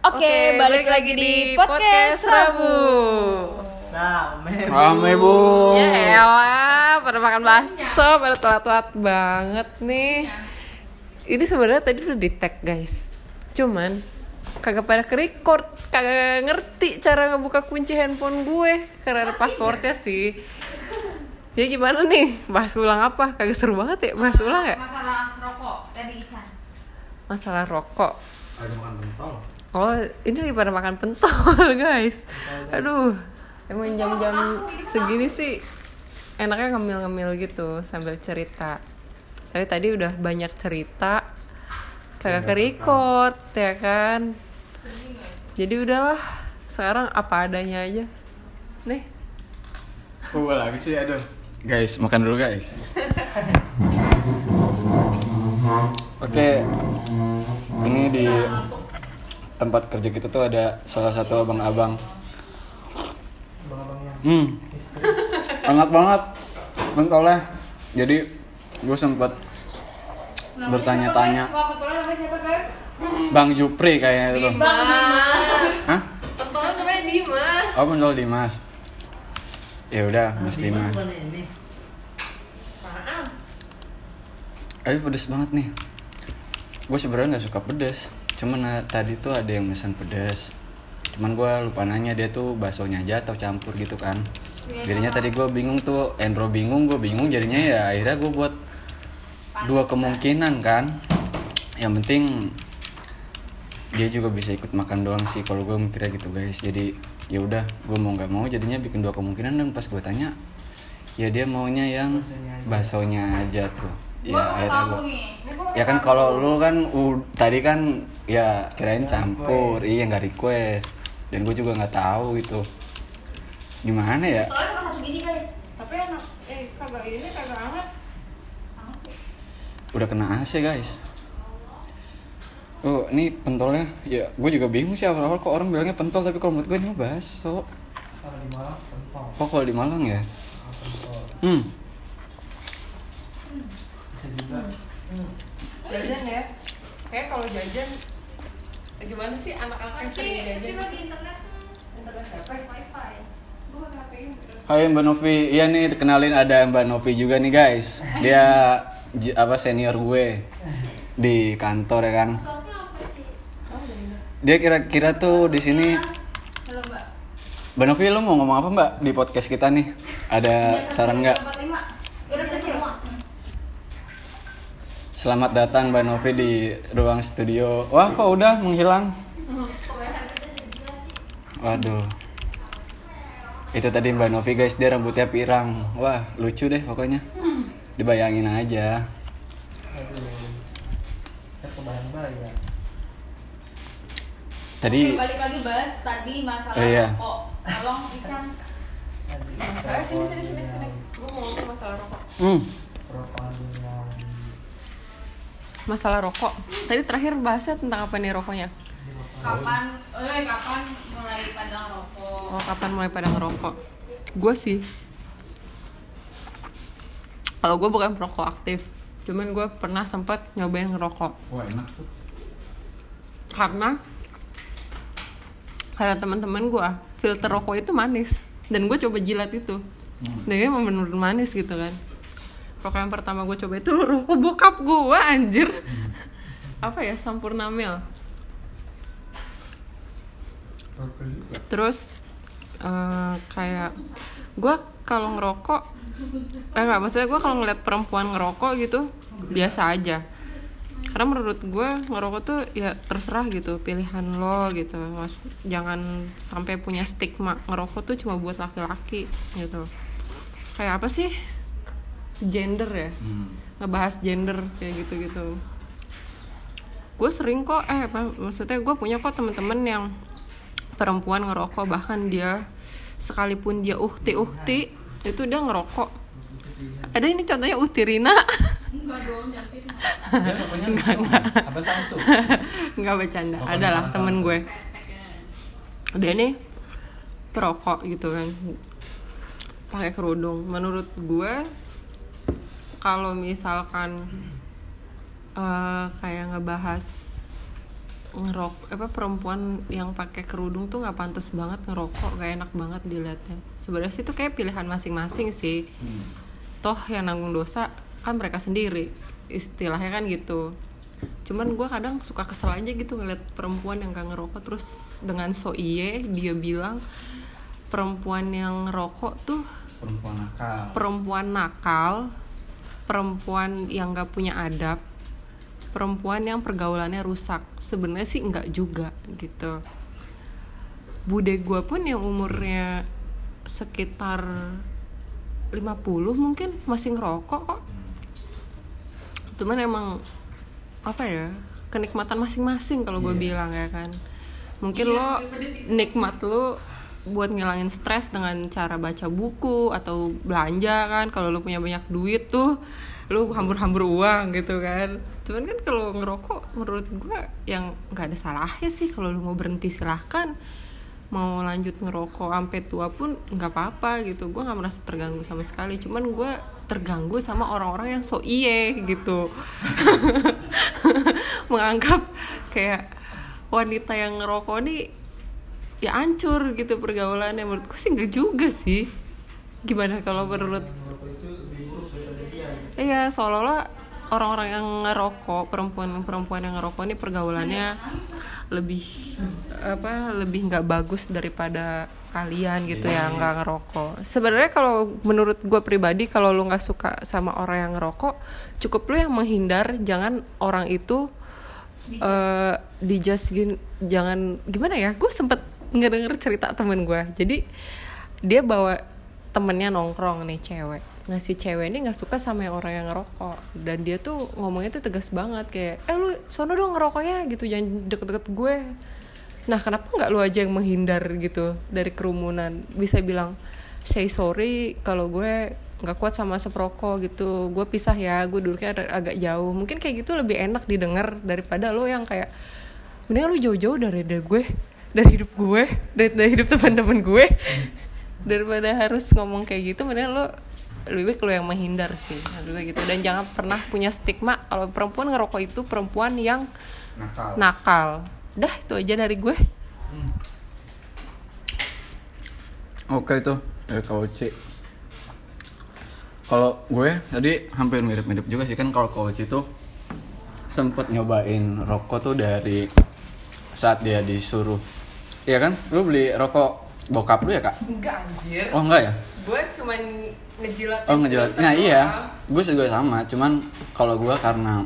Oke, balik lagi di podcast Rabu. Rame. Rame bu. Ya elah, pada makan bakso, pada tuat-tuat banget nih. Ini sebenarnya tadi udah di tag guys. Cuman kagak pada ke record, kagak ngerti cara ngebuka kunci handphone gue karena ada passwordnya sih. Jadi gimana nih? Bahas ulang apa? Kagak seru banget ya bahas ulang ya? masalah rokok tadi Ican Masalah rokok. Ada makan pentol. Oh, ini lagi pada makan pentol, guys. Aduh, emang jam-jam segini sih enaknya ngemil-ngemil gitu sambil cerita. Tapi tadi udah banyak cerita, kagak ke record, ya kan? Jadi udahlah, sekarang apa adanya aja. Nih, Gue lagi sih aduh. Guys, makan dulu guys. Oke, ini di tempat kerja kita tuh ada salah satu abang-abang. Abang-abangnya. Hmm, enak banget pentolnya. Jadi gue sempet bertanya-tanya. Bang Jupri kayaknya itu. Dimas Hah? pentolnya namanya Dimas. Oh pentol Dimas. Ya udah, Mas Dimas. Tapi pedes banget nih. Gue sebenarnya nggak suka pedes. Cuman eh, tadi tuh ada yang pesan pedes. Cuman gue lupa nanya dia tuh baksonya aja atau campur gitu kan. Jadinya tadi gue bingung tuh, Endro bingung, gue bingung. Jadinya ya akhirnya gue buat dua kemungkinan kan. Yang penting dia juga bisa ikut makan doang sih kalau gue mikirnya gitu guys. Jadi ya udah, gue mau nggak mau jadinya bikin dua kemungkinan dan pas gue tanya ya dia maunya yang baksonya aja tuh. Ya akhirnya tahu gue nih. Ya kan kalau lu kan u- tadi kan ya kirain campur iya. Nggak request. Dan gue juga nggak tahu gitu. Gimana ya? Soalnya cuma satu biji guys. Tapi enak, eh kagak ini kagak hangat. Amat udah kena AC guys. Oh ini pentolnya. Ya gue juga bingung sih awal-awal kok orang bilangnya pentol tapi kalau menurut gue ini mah bakso Kalau di Malang pentol. oh kalau di Malang ya? Ah, Pentol. hmm Bisa juga. Jajan ya. Kayak kalau jajan eh, gimana sih anak-anak yang sering jajan? tapi bagi internet Internet apa? wifi Gue pakai HP ini Hai Mbak Novi, iya nih kenalin ada Mbak Novi juga nih guys. Dia j- apa senior gue di kantor ya kan. Dia kira-kira tuh di sini Halo mbak Mbak Novi lu mau ngomong apa Mbak di podcast kita nih? Ada saran nggak? 45 Udah kecil Hmm. Selamat datang Mbak Novi di ruang studio. Wah kok udah menghilang? Waduh. Itu tadi Mbak Novi guys, dia rambutnya pirang. Wah lucu deh pokoknya. Dibayangin aja. Aduh. Kita kebayang-bayang. Tadi Oke, balik lagi bahas tadi masalah Oh, iya. rokok Tolong Ican Eh, sini sini sini sini. Gue mau ngomong masalah rokok. hmm, yang Masalah rokok. Tadi terakhir bahasnya tentang apa nih rokoknya? Kapan, eh kapan mulai padang rokok Oh, kapan mulai pada ngerokok? Gue sih. Kalau gue bukan perokok aktif, cuman gue pernah sempat nyobain ngerokok. wah enak tuh. Karena kata teman-teman gue, filter rokok itu manis. Dan gue coba jilat itu. Dan ini bener manis gitu kan. Rokok yang pertama gue coba itu rokok bokap gue anjir. Apa ya, Sampurna Mil. terus eh, kayak gue kalau ngerokok eh nggak maksudnya gue kalau ngeliat perempuan ngerokok gitu biasa aja. Karena menurut gue ngerokok tuh ya terserah gitu pilihan lo gitu. Mas jangan sampai punya stigma. Ngerokok tuh cuma buat laki-laki gitu. Kayak apa sih gender ya. Hmm. ngebahas gender kayak gitu gitu gue sering kok eh apa maksudnya gue punya kok temen-temen yang perempuan ngerokok bahkan dia sekalipun dia ukti ukti itu dia ngerokok. Ada ini contohnya Utirina Enggak dong, jangan fitnah Dia rokoknya Samsung. apa Samsung? nggak bercanda Oh, adalah temen gue. Dia nih perokok gitu kan. Pakai kerudung. Menurut gue kalau misalkan eh, kayak ngebahas ngerok apa perempuan yang pakai kerudung tuh nggak pantas banget ngerokok gak enak banget dilihatnya. Sebenarnya sih itu kayak pilihan masing-masing sih. Toh yang nanggung dosa kan mereka sendiri istilahnya kan gitu. Cuman gue kadang suka kesel aja gitu ngeliat perempuan yang gak ngerokok terus dengan so iye dia bilang perempuan yang ngerokok tuh perempuan nakal. perempuan nakal perempuan yang gak punya adab perempuan yang pergaulannya rusak. Sebenarnya sih enggak juga gitu. Bude gue pun yang umurnya sekitar 50 mungkin masih ngerokok kok. Cuman emang apa ya kenikmatan masing-masing kalau gue bilang ya kan. Mungkin lo nikmat lo buat ngilangin stres dengan cara baca buku atau belanja kan. Kalau lo punya banyak duit tuh lu hambur-hambur uang gitu kan. Cuman kan kalau ngerokok menurut gue yang nggak ada salahnya sih kalau lu mau berhenti silahkan. Mau lanjut ngerokok sampai tua pun nggak apa-apa gitu. Gue nggak merasa terganggu sama sekali. Cuman gue terganggu sama orang-orang yang so iye gitu. Menganggap kayak wanita yang ngerokok nih ya hancur gitu pergaulannya menurut gue sih nggak juga sih gimana kalau menurut. Iya, seolah-olah orang-orang yang ngerokok, perempuan-perempuan yang ngerokok ini pergaulannya lebih apa lebih nggak bagus daripada kalian gitu ya nggak ngerokok. Sebenarnya kalau menurut gue pribadi kalau lu nggak suka sama orang yang ngerokok, cukup lu yang menghindar, jangan orang itu dijudge gin- jangan gimana ya? Gue sempet ngedenger cerita temen gue, jadi dia bawa temennya nongkrong nih cewek. Nah si cewek ini nggak suka sama yang orang yang ngerokok. Dan dia tuh ngomongnya tuh tegas banget kayak eh lu sono dong ngerokoknya gitu jangan deket-deket gue. Nah kenapa nggak lu aja yang menghindar gitu dari kerumunan? Bisa bilang say sorry kalau gue nggak kuat sama seproko gitu. Gue pisah ya gue duduknya ag- agak jauh. Mungkin kayak gitu lebih enak didengar daripada lo yang kayak mendingan lu jauh-jauh dari dari gue dari hidup gue dari, dari hidup teman-teman gue. Daripada harus ngomong kayak gitu mendingan lo lebih baik lo yang menghindar sih. Gue gitu. Dan jangan pernah punya stigma kalau perempuan ngerokok itu perempuan yang nakal. nakal. Dah itu aja dari gue. Oke itu. Dari KOC. Kalau gue tadi hampir mirip-mirip juga sih. Kan kalau KOC itu sempet nyobain rokok tuh dari saat dia disuruh. Iya kan? Lu beli rokok bokap lu ya kak? enggak anjir Oh enggak ya? gue cuman ngejilat Oh ngejelat. Nah iya, gue juga sama. Cuman kalau gue karena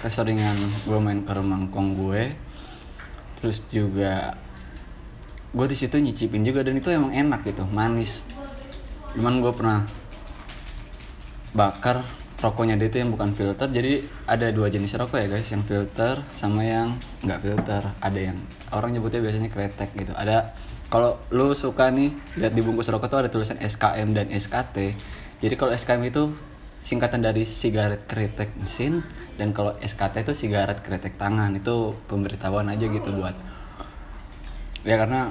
keseringan gue main ke rumah kong gue, terus juga gue di situ nyicipin juga dan itu emang enak gitu, manis. Cuman gue pernah bakar rokoknya dia itu yang bukan filter jadi ada dua jenis rokok ya guys yang filter sama yang nggak filter. Ada yang orang nyebutnya biasanya kretek gitu. Ada kalau lu suka nih lihat di bungkus rokok tuh ada tulisan SKM dan SKT jadi kalau SKM itu singkatan dari sigaret kretek mesin dan kalau SKT itu sigaret kretek tangan. Itu pemberitahuan aja gitu buat ya karena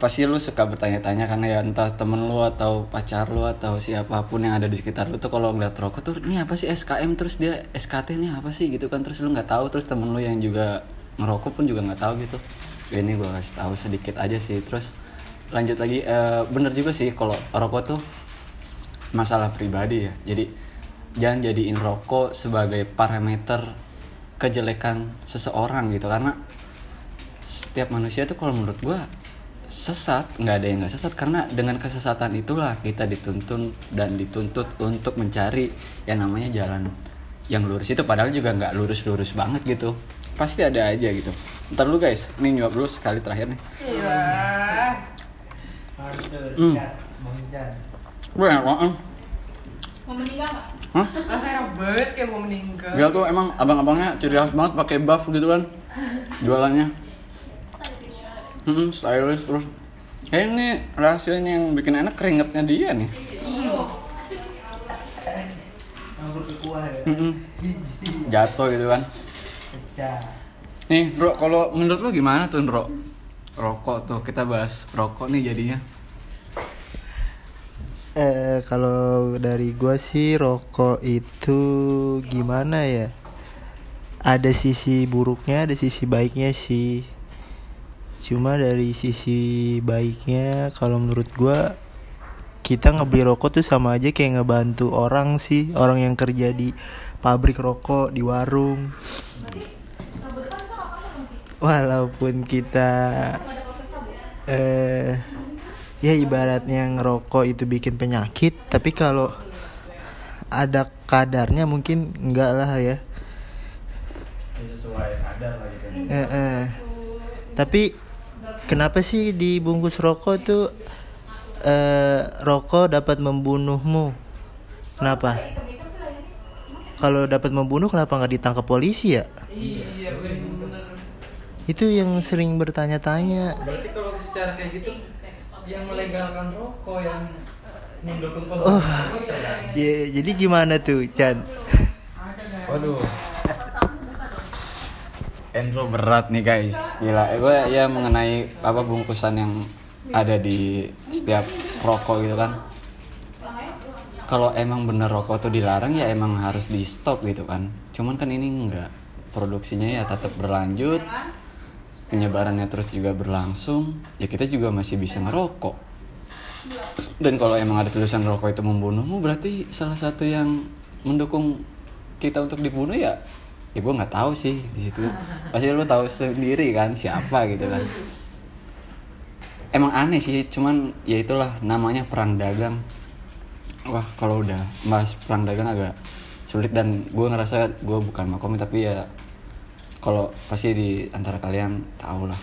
pasti lu suka bertanya-tanya karena ya entah temen lu atau pacar lu atau siapa pun yang ada di sekitar lu tuh kalau ngeliat rokok tuh ini apa sih SKM terus dia SKT ini apa sih? Gitu kan terus lu nggak tahu terus temen lu yang juga ngerokok pun juga nggak tahu gitu. Ya ini gue kasih tahu sedikit aja sih. Terus lanjut lagi eh, bener juga sih kalau rokok tuh masalah pribadi ya. Jadi jangan jadiin rokok sebagai parameter kejelekan seseorang gitu. Karena setiap manusia tuh kalau menurut gua sesat nggak ada yang nggak sesat karena dengan kesesatan itulah kita dituntun dan dituntut untuk mencari yang namanya jalan yang lurus itu padahal juga nggak lurus-lurus banget gitu pasti ada aja gitu ntar lu guys ini nyuap dulu sekali terakhir nih Harus Hmm. enak banget Mau meninggal nggak? Hah? rasanya banget kayak mau meninggal Gak tuh emang abang-abangnya ciri khas banget pakai buff gitu kan jualannya. Hmm, stylish terus. Eh, ini rahasianya yang bikin enak keringetnya dia nih. Campur ke kuah ya. Hmm, jatuh gitu kan. Nih, Bro, kalau menurut lo gimana tuh, Bro? Rokok tuh, kita bahas rokok nih jadinya. Eh kalau dari gua sih rokok itu gimana ya? ada sisi buruknya ada sisi baiknya sih cuma dari sisi baiknya kalau menurut gua kita ngebeli rokok tuh sama aja kayak ngebantu orang sih. Orang yang kerja di pabrik rokok di warung. Walaupun kita eh ya ibaratnya ngerokok itu bikin penyakit tapi kalau ada kadarnya mungkin enggak lah ya. Sesuai kadar lah gitu. Eh, eh. Tapi kenapa sih dibungkus rokok tuh eh, rokok dapat membunuhmu? Kenapa? Kalau dapat membunuh kenapa nggak ditangkap polisi ya? iya bener Itu yang sering bertanya-tanya. berarti kalau secara kayak gitu yang melegalkan rokok yang mendukung Oh, ya, jadi gimana tuh, Chan? Waduh. Endro berat nih guys. Gila, gue ya mengenai apa bungkusan yang ada di setiap rokok gitu kan. Kalau emang bener rokok tuh dilarang ya emang harus di stop gitu kan. Cuman kan ini enggak. Produksinya ya tetap berlanjut. Penyebarannya terus juga berlangsung. Ya kita juga masih bisa ngerokok. Dan kalau emang ada tulisan rokok itu membunuhmu berarti salah satu yang mendukung kita untuk dibunuh ya ya gue nggak tahu sih di situ. Pasti lu tahu sendiri kan siapa gitu kan. Emang aneh sih cuman ya itulah namanya perang dagang. Wah kalau udah bahas perang dagang agak sulit dan gue ngerasa gue bukan makomi tapi ya kalau pasti di antara kalian tahu lah.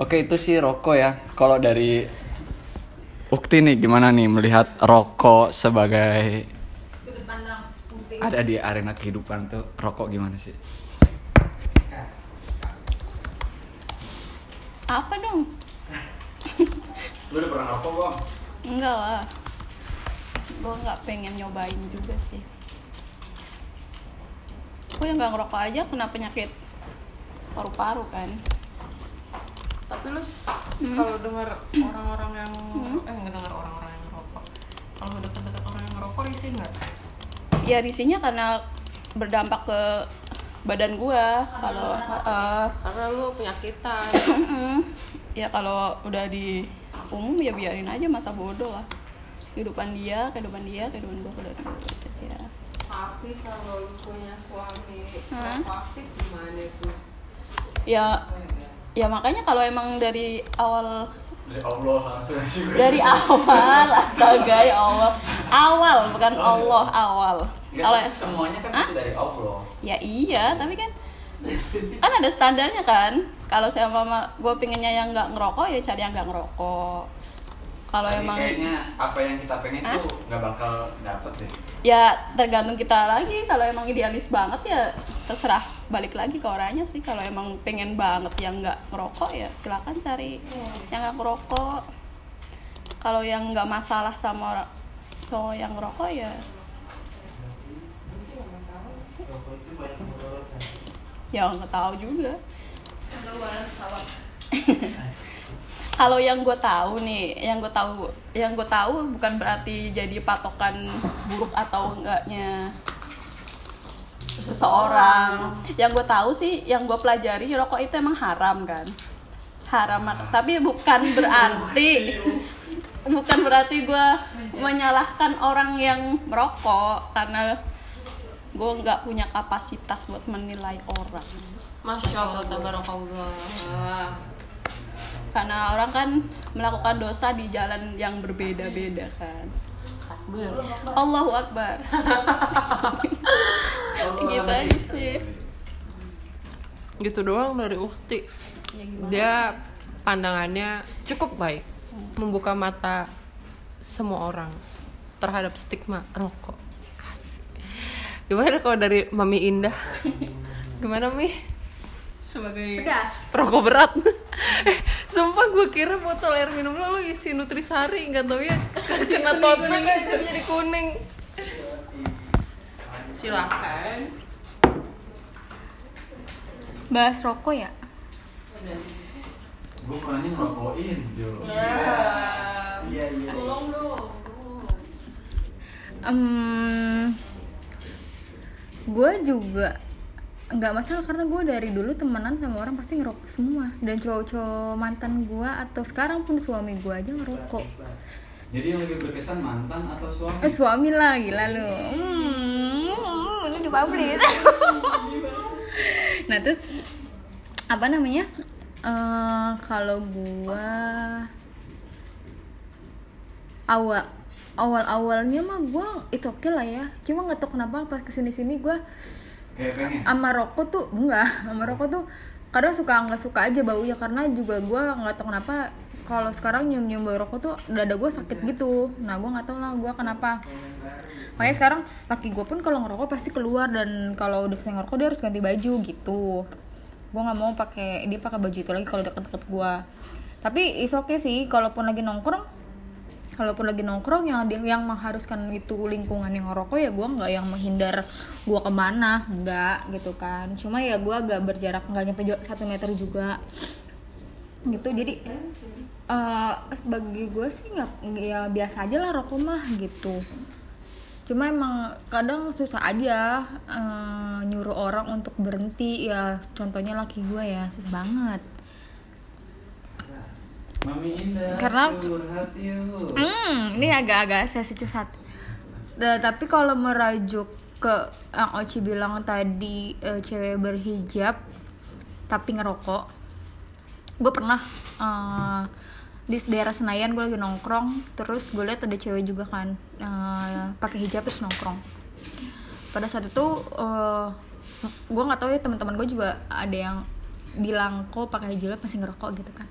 Oke itu sih rokok ya. Kalau dari Ukti nih gimana nih melihat rokok sebagai. Ada di arena kehidupan tuh rokok gimana sih? Apa dong? Lu udah pernah rokok bang? Enggak lah. Gue nggak pengen nyobain juga sih. Gue yang nggak ngerokok aja kena penyakit paru-paru kan. tapi lu Hmm. kalau dengar orang-orang yang Hmm. eh nggak dengar orang-orang yang ngerokok kalau dekat-dekat orang yang ngerokok risih nggak Ya risihnya karena berdampak ke badan gua kalau uh, karena lu penyakitan. Ya kalau udah di umum ya biarin aja masa bodoh lah. Kehidupan dia kehidupan dia kehidupan gua kehidupan gua. Gitu aja tapi kalau lu punya suami aktif gimana itu? Ya ya makanya kalau emang dari awal Dari Allah langsung sih. dari awal astaga ya Allah awal bukan Allah awal kalau semuanya kan Hah? dari Allah. ya iya tapi kan kan ada standarnya kan kalau saya mama gue pinginnya yang nggak ngerokok ya cari yang nggak ngerokok kalau emang kayaknya apa yang kita pengen Hah? tuh nggak bakal dapet deh. ya tergantung kita lagi. Kalau emang idealis banget ya terserah. Balik lagi ke orangnya sih. Kalau emang pengen banget yang nggak ngerokok ya silakan cari yang nggak ngerokok. Kalau yang nggak masalah sama orang so yang ngerokok ya. Ya nggak tahu juga kalau yang gue tahu nih yang gue tahu yang gue tahu bukan berarti jadi patokan buruk atau enggaknya seseorang. Yang gue tahu sih yang gue pelajari rokok itu emang haram kan? Haram tapi bukan berarti bukan berarti gue menyalahkan orang yang merokok karena gue nggak punya kapasitas buat menilai orang. Masya allah tabarakallah karena orang kan melakukan dosa di jalan yang berbeda-beda kan. Takbir Allahu Akbar. Gitu aja sih. Gitu doang dari ukti ya gimana? Dia pandangannya cukup baik. Membuka mata semua orang terhadap stigma rokok. Gimana kalau dari mami indah? Gimana mi sebagai Pedas. rokok berat eh, sumpah gue kira botol air minum lo, lo isi nutrisari nggak tahu ya kena tote bag aja jadi kuning silakan Bahas rokok ya? Gue pernahnya ngerokokin, Jo. Iya iya. tolong dong Em, gue juga nggak masalah karena gue dari dulu temenan sama orang pasti ngerokok semua. Dan cowok-cowok mantan gue atau sekarang pun suami gue aja ngerokok. Jadi yang lebih berkesan mantan atau suami? eh suami lah gila lu. Hmm, ini dipublish nah terus apa namanya? Eh, kalau gua awal awal awalnya mah gua itu oke lah ya. Cuma nggak tahu kenapa pas ke sini sini gua Kayak pengen. sama rokok tuh enggak. Sama rokok tuh kadang suka nggak suka aja baunya. Karena juga gua nggak tahu kenapa kalau sekarang nyium nyium bau rokok tuh dada gue sakit gitu. Nah gua nggak tahu lah gua kenapa. Makanya sekarang laki gue pun kalau ngerokok pasti keluar. Dan kalau udah selesai ngerokok dia harus ganti baju gitu. Gue nggak mau pakai dia pakai baju itu lagi kalau deket-deket gue tapi is oke sih. Kalaupun lagi nongkrong kalaupun lagi nongkrong yang yang mengharuskan itu lingkungan yang ngerokok ya gue nggak yang menghindar gue ke mana. Nggak gitu kan. Cuma ya gue agak berjarak nggak nyampe satu meter juga. Gitu. Jadi eh bagi gue sih nggak ya biasa aja lah rokok mah gitu. Cuma emang kadang susah aja eh, nyuruh orang untuk berhenti. Ya contohnya laki gue ya susah banget Mami Indah. Karena- curhat yuk. Hmm, ini agak-agak sesi curhat. Da- tapi kalau merajuk ke yang Oci bilang tadi eh, cewek berhijab tapi ngerokok, gue pernah eh, di daerah Senayan gue lagi nongkrong, terus gue lihat ada cewek juga kan eh, pakai hijab terus nongkrong. Pada saat itu eh, gue nggak tahu ya teman-teman gue juga ada yang bilang kok pakai hijab masih ngerokok gitu kan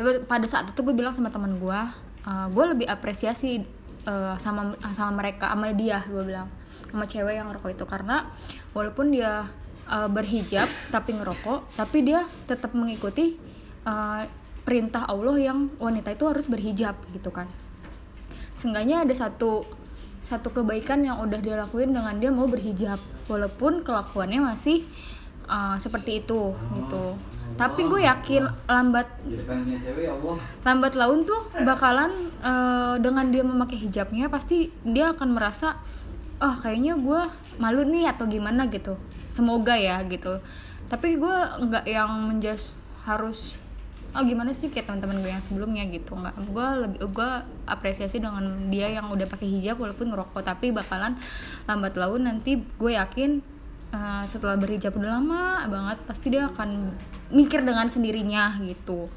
tapi pada saat itu gue bilang sama teman gue uh, gue lebih apresiasi uh, sama sama mereka sama dia gue bilang. Sama cewek yang ngerokok itu. Karena walaupun dia uh, berhijab tapi ngerokok tapi dia tetap mengikuti uh, perintah Allah yang wanita itu harus berhijab gitu kan. Seenggaknya ada satu satu kebaikan yang udah dia lakuin dengan dia mau berhijab. Walaupun kelakuannya masih uh, seperti itu gitu tapi gue yakin lambat ya lambat laun tuh bakalan eh, dengan dia memakai hijabnya pasti dia akan merasa ah kayaknya gue malu nih atau gimana gitu. Semoga ya gitu. Tapi gue nggak yang menjas harus oh gimana sih kayak teman-teman gue yang sebelumnya gitu. Nggak gue lebih gue apresiasi dengan dia yang udah pakai hijab walaupun ngerokok. Tapi bakalan lambat laun nanti gue yakin eh, setelah berhijab udah lama banget pasti dia akan mikir dengan sendirinya gitu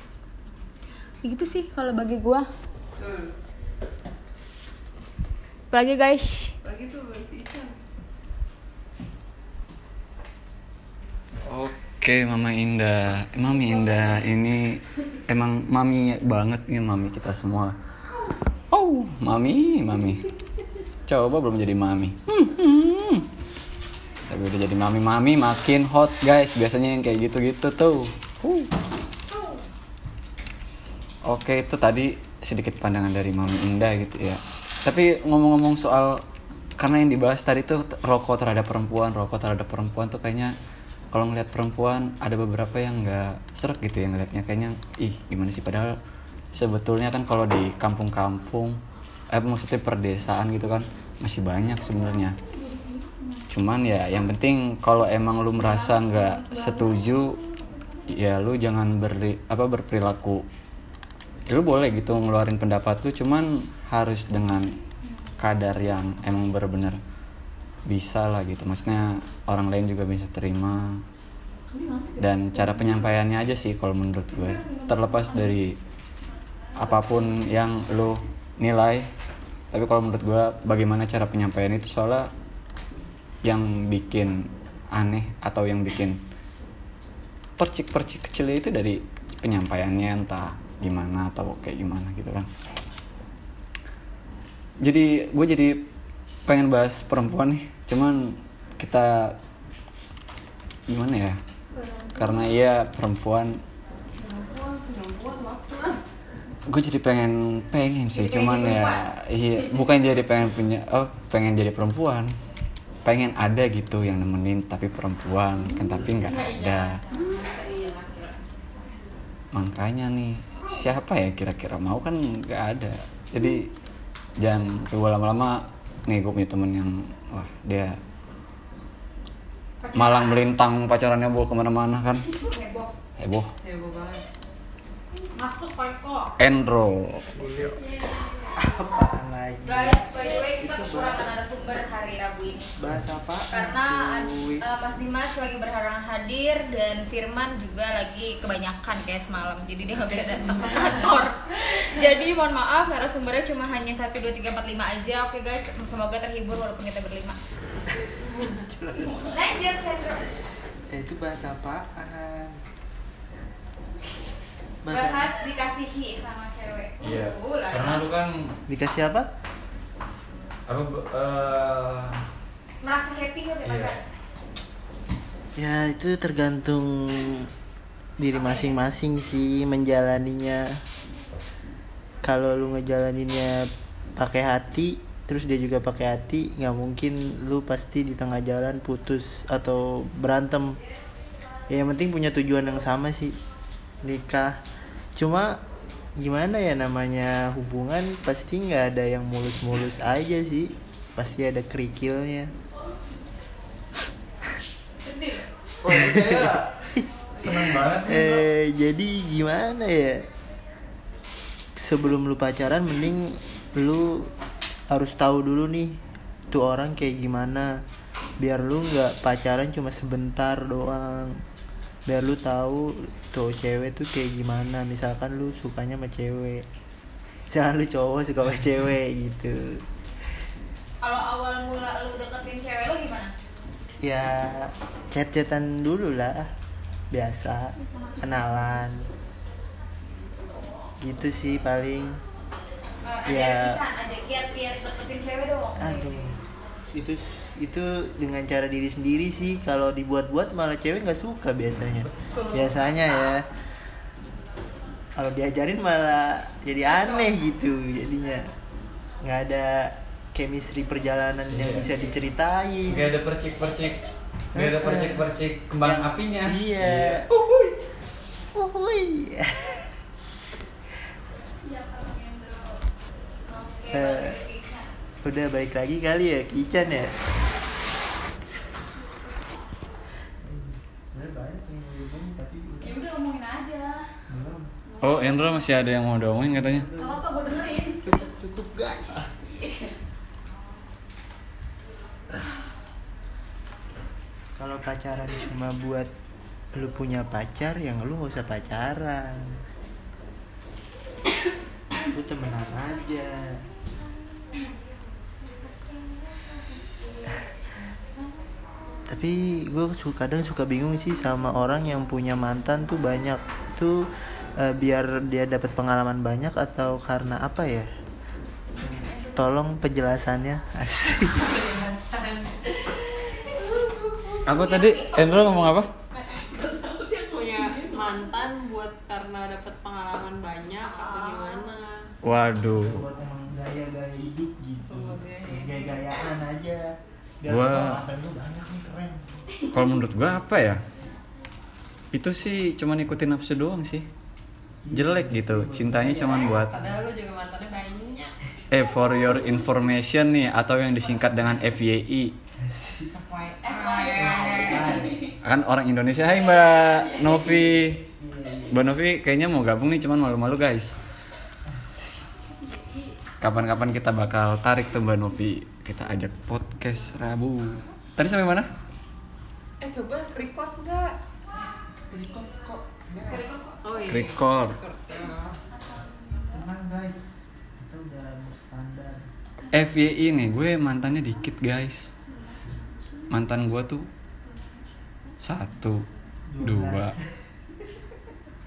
gitu sih kalau bagi gua lagi guys lagi tuh si Ican Oke, Mama Indah. Mami Indah ini emang mami banget nih mami kita semua. Oh, mami, mami. Coba belum jadi mami. Hmm, hmm. Tapi udah jadi mami-mami makin hot guys. Biasanya yang kayak gitu-gitu tuh. Oke, itu tadi sedikit pandangan dari Mami Indah gitu ya. Tapi ngomong-ngomong soal karena yang dibahas tadi tuh rokok terhadap perempuan, rokok terhadap perempuan tuh kayaknya kalau ngeliat perempuan ada beberapa yang nggak seret gitu ya ngeliatnya kayaknya ih gimana sih padahal sebetulnya kan kalau di kampung-kampung eh maksudnya perdesaan gitu kan masih banyak sebenarnya cuman ya yang penting kalau emang lu merasa nggak setuju ya lu jangan beri apa berperilaku. Ya lu boleh gitu ngeluarin pendapat lu cuman harus dengan kadar yang emang benar-benar bisa lah gitu. Maksudnya orang lain juga bisa terima. Dan cara penyampaiannya aja sih kalau menurut gue. Terlepas dari apa pun yang lu nilai tapi kalau menurut gue bagaimana cara penyampaian itu? Soalnya yang bikin aneh atau yang bikin percik-percik kecil itu dari penyampaiannya entah gimana atau kayak gimana gitu kan. Jadi gue jadi pengen bahas perempuan nih cuman kita gimana ya? Karena iya perempuan. Gue jadi pengen pengen sih cuman ya iya bukan jadi pengen punya oh pengen jadi perempuan pengen ada gitu yang nemenin tapi perempuan kan tapi nggak ada. makanya nih siapa ya kira-kira? Mau kan nggak ada. Jadi jangan gue lama-lama. Nih gue punya temen yang wah dia malang melintang pacarannya bawa ke mana-mana kan. Heboh. Heboh. Heboh banget. Masuk kok enroll Apaan lagi? Guys, by the way kita kekurangan narasumber hari Rabu ini Bahas apa? karena uh, Mas Dimas lagi berhalangan hadir dan Firman juga lagi kebanyakan kayak semalam jadi dia nggak bisa datang ke kantor jadi mohon maaf narasumbernya cuma hanya 1, 2, 3, 4, 5 aja oke guys semoga terhibur walaupun kita berlima lanjut Sandro Eh, itu bahas apaan? Bahas dikasihi sama cewek iya Uh, lah. karena lu kan Dikasih apa? apa eh, merasa happy gak Iya. pacar Ya itu tergantung diri masing-masing sih menjalaninya. Kalau lu ngejalaninnya pakai hati, terus dia juga pakai hati, nggak mungkin lu pasti di tengah jalan putus atau berantem. Ya, yang penting punya tujuan yang sama sih nikah. Cuma gimana ya namanya hubungan pasti nggak ada yang mulus-mulus aja sih, pasti ada kerikilnya. oh seneng banget. Eh jadi gimana ya? Sebelum lu pacaran mending lu harus tahu dulu nih tuh orang kayak gimana biar lu nggak pacaran cuma sebentar doang biar lu tahu tuh cewek tuh kayak gimana. Misalkan lu sukanya sama cewek. Misalkan lu cowok suka sama cewek gitu. Kalau awal mula lu deketin cewek lu gimana? Ya chat-chatan dulu lah. Biasa. Kenalan. Gitu sih paling. Uh, Ya. ada ada kiat-kiat deketin cewek dong aduh. Itu itu dengan cara diri sendiri sih. Kalau dibuat-buat malah cewek nggak suka biasanya. Biasanya ya. Kalau diajarin malah jadi aneh gitu jadinya. Nggak ada chemistry perjalanan yang bisa diceritain. Gak ada percik-percik. Gak ada percik-percik kembang apinya. iya. Uhuy. Uhuy. oke Eh. bagus, Iksan. Udah balik lagi kali ya ke Ican ya? Ya udah ngomongin aja. Oh Endro masih ada yang mau diomongin katanya? Gak apa-apa gue dengerin. Cukup guys. Kalau pacaran cuma buat lu punya pacar yang lu gak usah pacaran. Lu temenan aja tapi gue kadang suka bingung sih sama orang yang punya mantan tuh banyak. Tuh eh, biar dia dapat pengalaman banyak atau karena apa ya? Tolong penjelasannya. Asik Apa tadi? Endro ngomong apa? punya mantan buat karena dapat pengalaman banyak atau gimana? Waduh. Buat emang gaya-gaya hidup gitu. Gaya. gaya-gayaan aja. Gua- mantan lu. keren Kalau menurut gua apa ya? Itu sih cuman ikutin nafsu doang sih. Jelek gitu Cintanya cuman buat banyak Eh for your information nih Atau yang disingkat dengan FYI Kan orang Indonesia Hai Mbak Novi. Mbak Novi kayaknya mau gabung nih cuman malu-malu guys. Kapan-kapan kita bakal tarik tuh Mbak Novi. Kita ajak podcast Rabu. Tadi sampai mana? Eh coba record nggak? Oh iya. Record. Record, ya. tenang guys. Kita udah berstandar FYI nih gue mantannya dikit guys. Mantan gue tuh Satu Dua.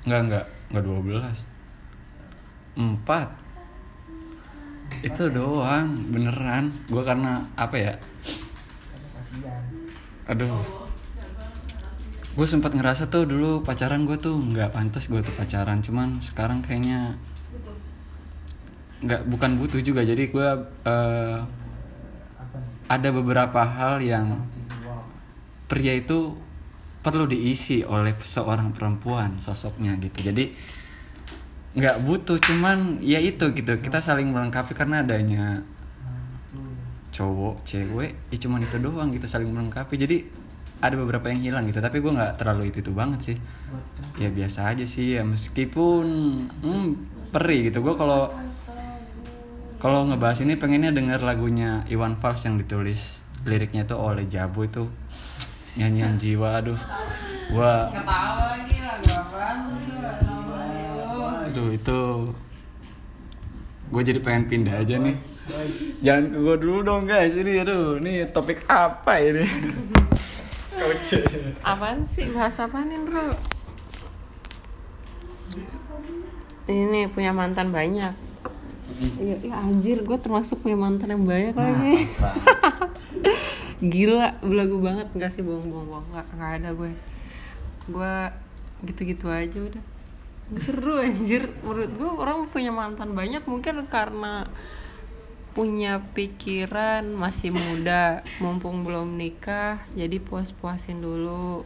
Enggak enggak Enggak dua belas. Empat. Itu doang Beneran. Gue karena Apa ya? Kasihan. Aduh Gue sempat ngerasa tuh dulu pacaran gue tuh nggak pantas gue tuh pacaran. Cuman sekarang kayaknya nggak bukan butuh juga. Jadi gue nih ada beberapa hal yang pria itu perlu diisi oleh seorang perempuan sosoknya gitu. Jadi nggak butuh cuman ya itu gitu. Kita saling melengkapi karena adanya nah, tuh cowok cewek ya cuman itu doang gitu saling melengkapi. Jadi ada beberapa yang hilang gitu tapi gue nggak terlalu itu itu banget sih. Ya biasa aja sih ya meskipun hmm, perih gitu. Gue kalau kalau ngebahas ini pengennya denger lagunya Iwan Fals yang ditulis liriknya tuh oleh Jabu itu. Nyanyian jiwa aduh. Gua tahu. aduh itu. Gue jadi pengen pindah aja nih. Jangan ke gue dulu dong guys. Ini aduh ini topik apa ini. Apaan sih? Bahasa apaan nih bro? Ini punya mantan banyak. Iya, ya anjir, gue termasuk punya mantan yang banyak lagi. Gila, belagu banget. Gak sih, bohong-bohong. Gak, gak ada gue. Gue gitu-gitu aja udah. Seru anjir. Menurut gue orang punya mantan banyak Mungkin karena punya pikiran masih muda mumpung belum nikah jadi puas-puasin dulu.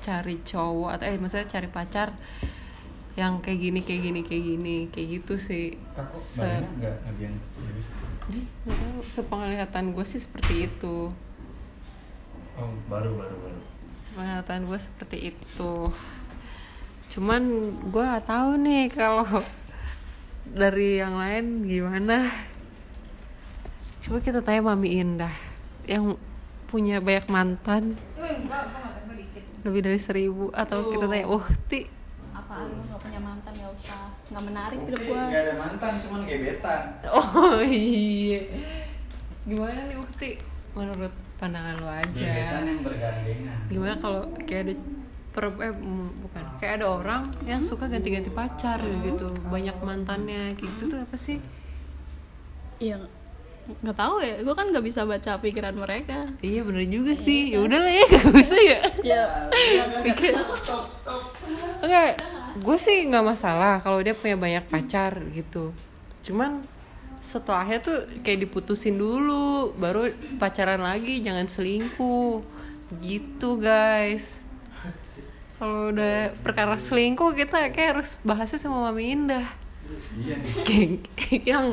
Cari cowok atau eh maksudnya cari pacar yang kayak gini kayak gini kayak gini kayak gitu sih. Se- sepenglihatan gue sih seperti itu. Oh, baru baru baru. sepenglihatan gue seperti itu. Cuman gue gak tahu nih kalau dari yang lain gimana coba kita tanya mami Indah yang punya banyak mantan. Lebih dari seribu atau kita tanya Uhti apaan? Lu gak punya mantan gak usah. Nggak menarik hidup gua. Gak ada mantan cuman gebetan. Oh iya. Gimana nih Uhti menurut pandangan lo aja. Gebetan yang bergandengan. Gimana kalau kayak ada per eh, bukan. Kayak ada orang yang suka ganti-ganti pacar gitu. Banyak mantannya. Gitu tuh apa sih? Iya nggak tahu ya gue kan nggak bisa baca pikiran mereka. Iya bener juga sih. Ya udahlah ya gak bisa ya. Ya pikir. Enggak gue sih nggak masalah kalau dia punya banyak pacar gitu. Cuman setelahnya tuh kayak diputusin dulu baru pacaran lagi jangan selingkuh. Gitu guys. Kalau udah perkara selingkuh kita kayak harus bahasnya sama mami Indah iya Kayak yang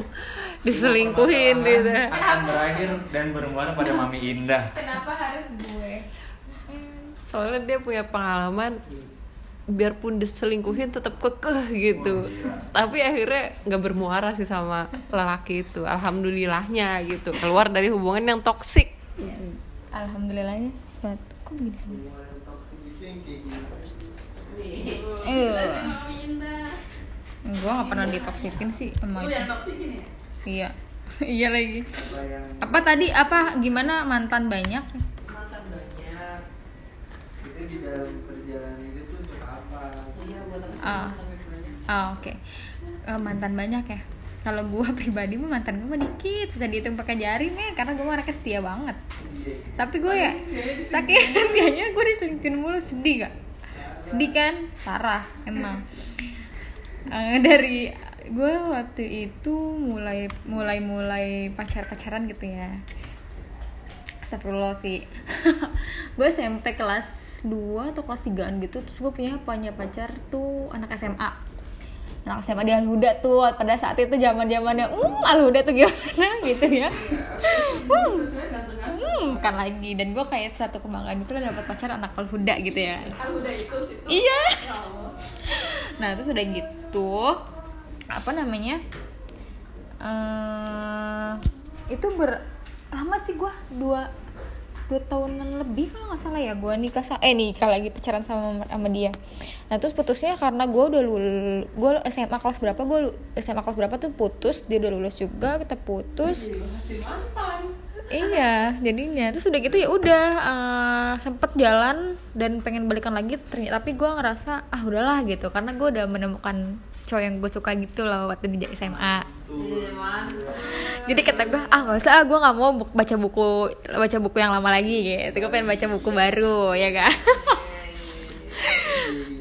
diselingkuhin gitu. akan berakhir dan bermuara pada mami indah. Kenapa harus gue? soalnya dia punya pengalaman biarpun diselingkuhin tetap kekeh gitu. Tapi akhirnya nggak bermuara sih sama lelaki itu. Alhamdulillahnya gitu. Keluar dari hubungan yang toksik. Alhamdulillahnya. Buat kok begini sih? Gue gak pernah ditoksikin sih sama itu. Iya. iya lagi. Apa tadi apa gimana mantan banyak? mantan banyak Itu di dalam perjalanan itu tuh untuk apa? iya buat apa Ah. Oh, oke. Eh, mantan banyak ya. Kalau gue pribadi mah mantan gue mah dikit bisa dihitung pakai jari nih karena gue anaknya setia banget. Tapi gue ya sakit hatinya gue diselingkuhin mulu sedih gak? Sedih kan? Parah emang. Eh, dari gue waktu itu mulai mulai mulai pacar pacaran gitu ya. Astagfirullah sih. Gue SMP kelas 2 atau kelas 3an gitu Terus gue punya punya pacar tuh anak SMA Anak SMA di Alhuda tuh Pada saat itu zaman zamannya Hmm Alhuda tuh gimana? Gitu ya. Hmm. Hmm bukan lagi. Dan gue kayak suatu kebanggaan itu dapet pacar anak Alhuda gitu ya. Udah itu situ Iya. Nah terus udah gitu Apa namanya eh Itu ber Lama sih gue Dua Dua tahunan lebih kalau nggak salah ya gue nikah sa eh nikah lagi pacaran sama sama dia. Nah terus putusnya karena gue udah lulus gue SMA kelas berapa gue SMA kelas berapa tuh putus dia udah lulus juga kita putus iya jadinya. Terus udah gitu ya udah eh, sempet jalan dan pengen balikan lagi ternyata tapi gue ngerasa ah udahlah gitu. Karena gue udah menemukan cowok yang gue suka gitu loh waktu di SMA jadi kata gue ah nggak usah gue nggak mau bu- baca buku baca buku yang lama lagi gitu. Gue pengen baca buku baru ya kan?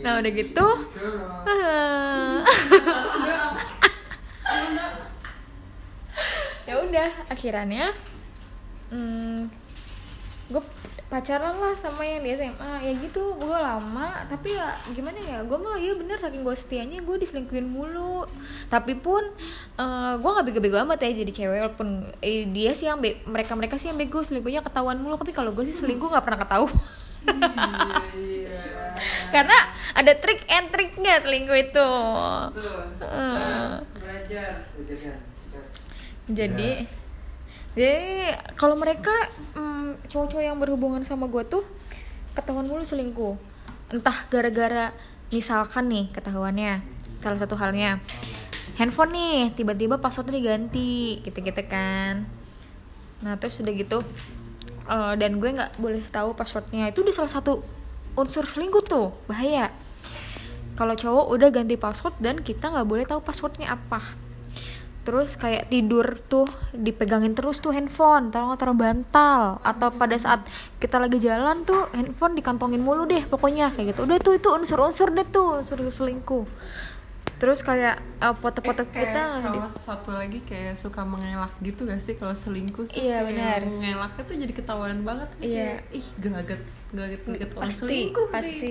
Nah udah gitu ya udah akhirannya hmm, gue pacaran lah sama yang di SMA ya gitu gue lama tapi ya gimana ya gue mah iya bener saking gue setianya gue diselingkuhin mulu. Tapi pun eh, gue nggak bego-bego amat ya jadi cewek walaupun eh, dia sih yang be- mereka mereka sih yang bego selingkuhnya ketahuan mulu. Tapi kalau gue sih selingkuh nggak pernah ketahuan. Karena ada trik and triknya selingkuh itu. Heeh. jadi jadi kalau mereka mm, cowok-cowok yang berhubungan sama gue tuh ketahuan mulu selingkuh. Entah gara-gara misalkan nih ketahuannya salah satu halnya. Handphone nih tiba-tiba passwordnya diganti gitu-gitu kan. Nah terus udah gitu eh, dan gue nggak boleh tahu passwordnya. Itu udah salah satu unsur selingkuh tuh bahaya. Kalau cowok udah ganti password dan kita nggak boleh tahu passwordnya apa terus kayak tidur tuh dipegangin terus tuh handphone taruh taruh bantal. Atau pada saat kita lagi jalan tuh handphone dikantongin mulu deh pokoknya. Kayak gitu. Udah tuh itu unsur-unsur deh tuh unsur selingkuh. Terus kayak eh, foto-foto Eh, kayak kita sama di- satu lagi kayak suka mengelak gitu gak sih? Kalau selingkuh tuh Iya, kayak benar. mengelaknya tuh jadi ketahuan banget. Iya. Kayak, ih gelagat gelagat orang pasti selingkuh pasti.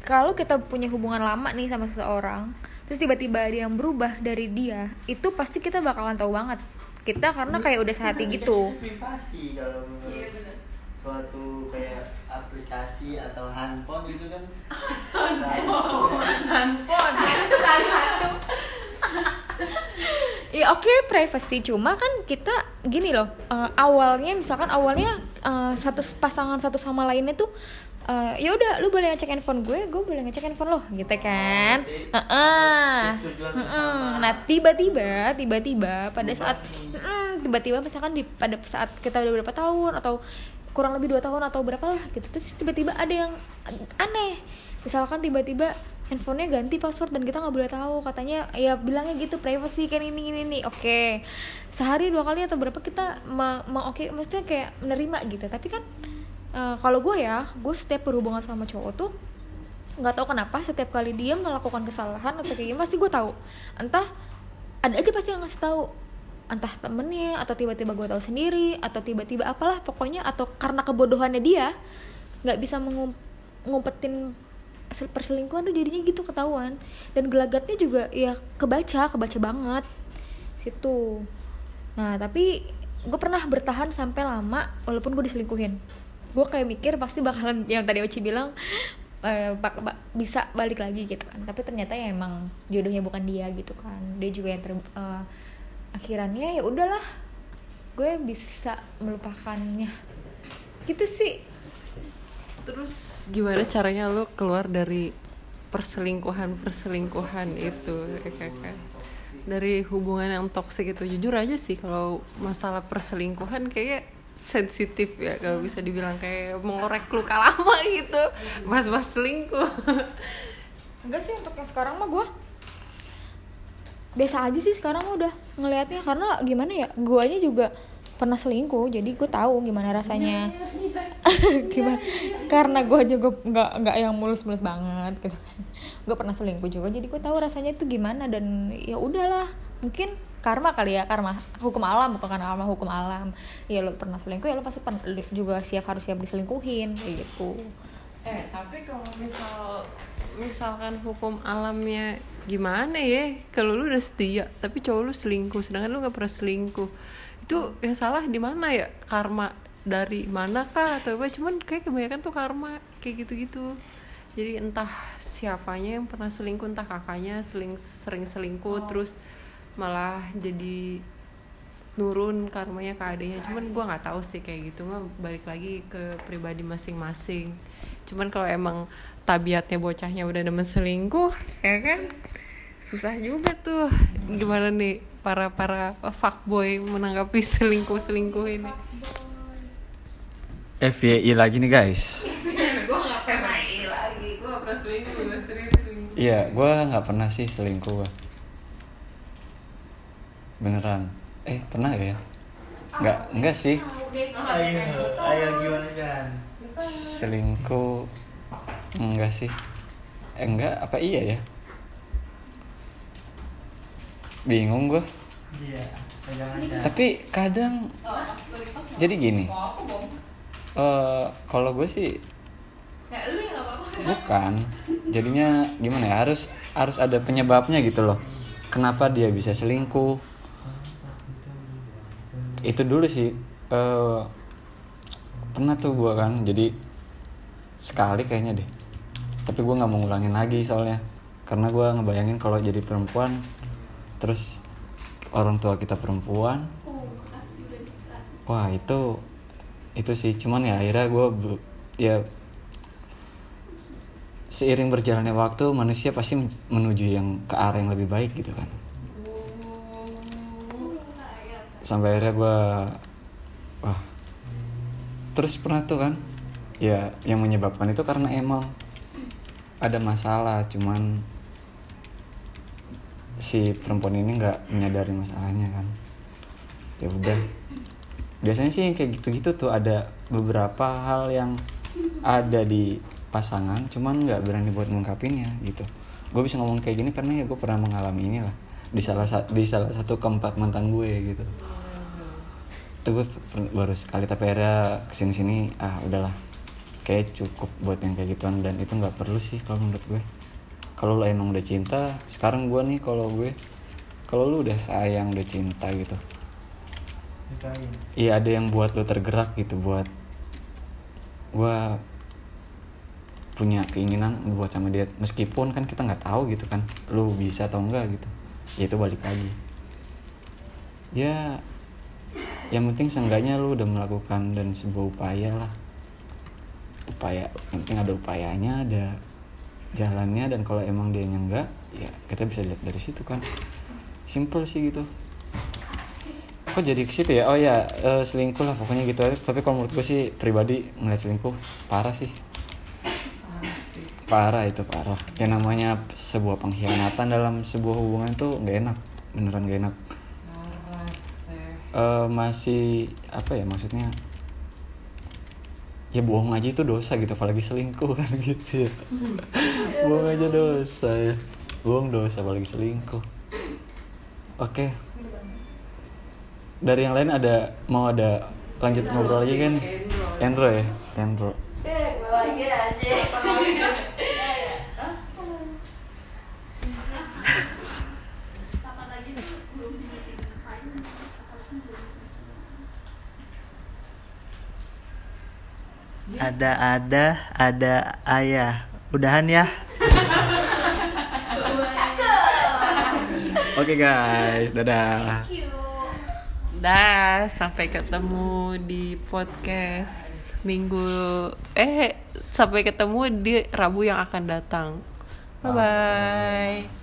Kalau kita punya hubungan lama nih sama seseorang terus tiba-tiba ada yang berubah dari dia itu pasti kita bakalan tahu banget. Kita karena kayak udah sehati gitu. privasi kalau menurut suatu kayak aplikasi atau handphone itu kan. Ya oke privacy. Cuma kan kita gini loh eh, awalnya misalkan awalnya eh, satu pasangan satu sama lainnya tuh eh, ya udah lu boleh ngecek handphone gue gue boleh ngecek handphone lo gitu kan Heeh. Persetujuan Mm-mm. bersama. nah tiba-tiba tiba-tiba pada saat tiba-tiba misalkan di pada saat kita udah berapa tahun atau kurang lebih dua tahun atau berapa lah gitu terus tiba-tiba ada yang aneh misalkan tiba-tiba handphonenya ganti password dan kita nggak boleh tahu katanya ya bilangnya gitu privacy kan ini ini ini oke sehari dua kali atau berapa kita me- oke maksudnya kayak menerima gitu tapi kan eh, kalau gue ya gue setiap berhubungan sama cowok tuh nggak tahu kenapa setiap kali dia melakukan kesalahan atau kayak gimana pasti gue tahu. Entah ada aja pasti yang ngasih tahu. Entah temennya atau tiba-tiba gue tahu sendiri atau tiba-tiba apalah pokoknya atau karena kebodohannya dia nggak bisa mengum- ngumpetin sel- perselingkuhan tuh jadinya gitu ketahuan. Dan gelagatnya juga ya kebaca kebaca banget. Situ. Nah tapi gue pernah bertahan sampai lama walaupun gue diselingkuhin gue kayak mikir pasti bakalan yang tadi Oci bilang eh, bisa balik lagi gitu kan. Tapi ternyata ya emang jodohnya bukan dia gitu kan. Dia juga yang ter eh, akhirannya ya udahlah. Gue bisa melupakannya. Gitu sih. Terus gimana caranya lu keluar dari perselingkuhan perselingkuhan itu kan? dari hubungan yang toksik itu? Jujur aja sih kalau masalah perselingkuhan kayak sensitif ya kalau bisa dibilang kayak mengorek luka lama gitu. Mas-mas selingkuh. Enggak sih untuk yang sekarang mah gue biasa aja sih sekarang udah ngelihatnya karena gimana ya guanya juga pernah selingkuh jadi gue tahu gimana rasanya. Gimana? Karena gue juga nggak nggak yang mulus-mulus banget gitu kan. Gue pernah selingkuh juga jadi gue tahu rasanya itu gimana dan ya udahlah. Mungkin karma kali ya karma hukum alam bukan karma hukum alam ya lo pernah selingkuh ya lo pasti juga siap harus siap diselingkuhin kayak gitu Eh, tapi kalau misal misalkan hukum alamnya gimana ya? Kalau lu udah setia, tapi cowok lu selingkuh, sedangkan lu gak pernah selingkuh. Itu yang salah di mana ya? Karma dari mana kah atau apa? Cuman kayak kebanyakan tuh karma kayak gitu-gitu. Jadi entah siapanya yang pernah selingkuh, entah kakaknya seling sering selingkuh terus malah jadi nurun karmanya ke adanya cuman gua nggak tahu sih kayak gitu. Mah balik lagi ke pribadi masing-masing. Cuman kalau emang tabiatnya bocahnya udah demen selingkuh ya kan? Susah juga tuh. Gimana nih para para fuckboy menanggapi selingkuh selingkuh ini FYI lagi nih guys. gue nggak pernah lagi. Gue pernah gue selingkuh. Iya, gue nggak pernah sih selingkuh. Beneran. Eh pernah gak ya? Nggak, enggak sih. ayo ayo gimana Chan Selingkuh enggak sih. Eh, enggak, apa iya ya? Bingung gue. iya Tapi kadang jadi gini. eh kalau gue sih bukan. Jadinya gimana ya? Harus harus ada penyebabnya gitu loh. Kenapa dia bisa selingkuh? Itu dulu sih. eh pernah tuh gue kan. Jadi sekali kayaknya deh tapi gue nggak mau ngulangin lagi soalnya karena gue ngebayangin kalau jadi perempuan terus orang tua kita perempuan wah itu itu sih cuman ya akhirnya gue ya seiring berjalannya waktu manusia pasti men- menuju yang ke arah yang lebih baik gitu kan sampai akhirnya gue wah. Terus pernah tuh kan ya yang menyebabkan itu karena emang ada masalah cuman si perempuan ini nggak menyadari masalahnya kan. Ya udah. Biasanya sih kayak gitu-gitu tuh ada beberapa hal yang ada di pasangan cuman nggak berani buat mengungkapinnya gitu. Gue bisa ngomong kayak gini karena ya gue pernah mengalami inilah di salah di salah satu keempat mantan gue gitu itu gue baru sekali tapi akhirnya ke sini sini ah udahlah. Kayak cukup buat yang kayak gituan dan itu nggak perlu sih kalau menurut gue. Kalau lo emang udah cinta sekarang gue nih kalau gue kalau lu udah sayang udah cinta gitu. Iya ada yang buat lo tergerak gitu buat gue punya keinginan buat sama dia. Meskipun kan kita nggak tahu gitu kan lu bisa atau enggak gitu. Ya itu balik lagi. Ya yang penting seenggaknya lu udah melakukan dan sebuah upaya lah. Upaya yang penting ada upayanya ada jalannya dan kalau emang dia enggak ya kita bisa lihat dari situ kan. Simple sih gitu. Kok jadi ke situ ya? Oh ya eh, selingkuh lah pokoknya gitu tapi kalau menurut gue sih pribadi ngeliat selingkuh parah sih. Parah itu parah. Yang namanya sebuah pengkhianatan dalam sebuah hubungan tuh nggak enak. Beneran gak enak Eh, masih apa ya maksudnya? Ya bohong aja itu dosa gitu apalagi selingkuh kan gitu ya. Bohong aja dosa ya. Bohong dosa apalagi selingkuh. Oke. Dari yang lain ada mau ada lanjut ngobrol lagi kan? Endro ya? Endro Ada ada ada ayah. Udahan ya. oke guys dadah Dah, sampai ketemu di podcast minggu eh sampai ketemu di Rabu yang akan datang. Bye bye.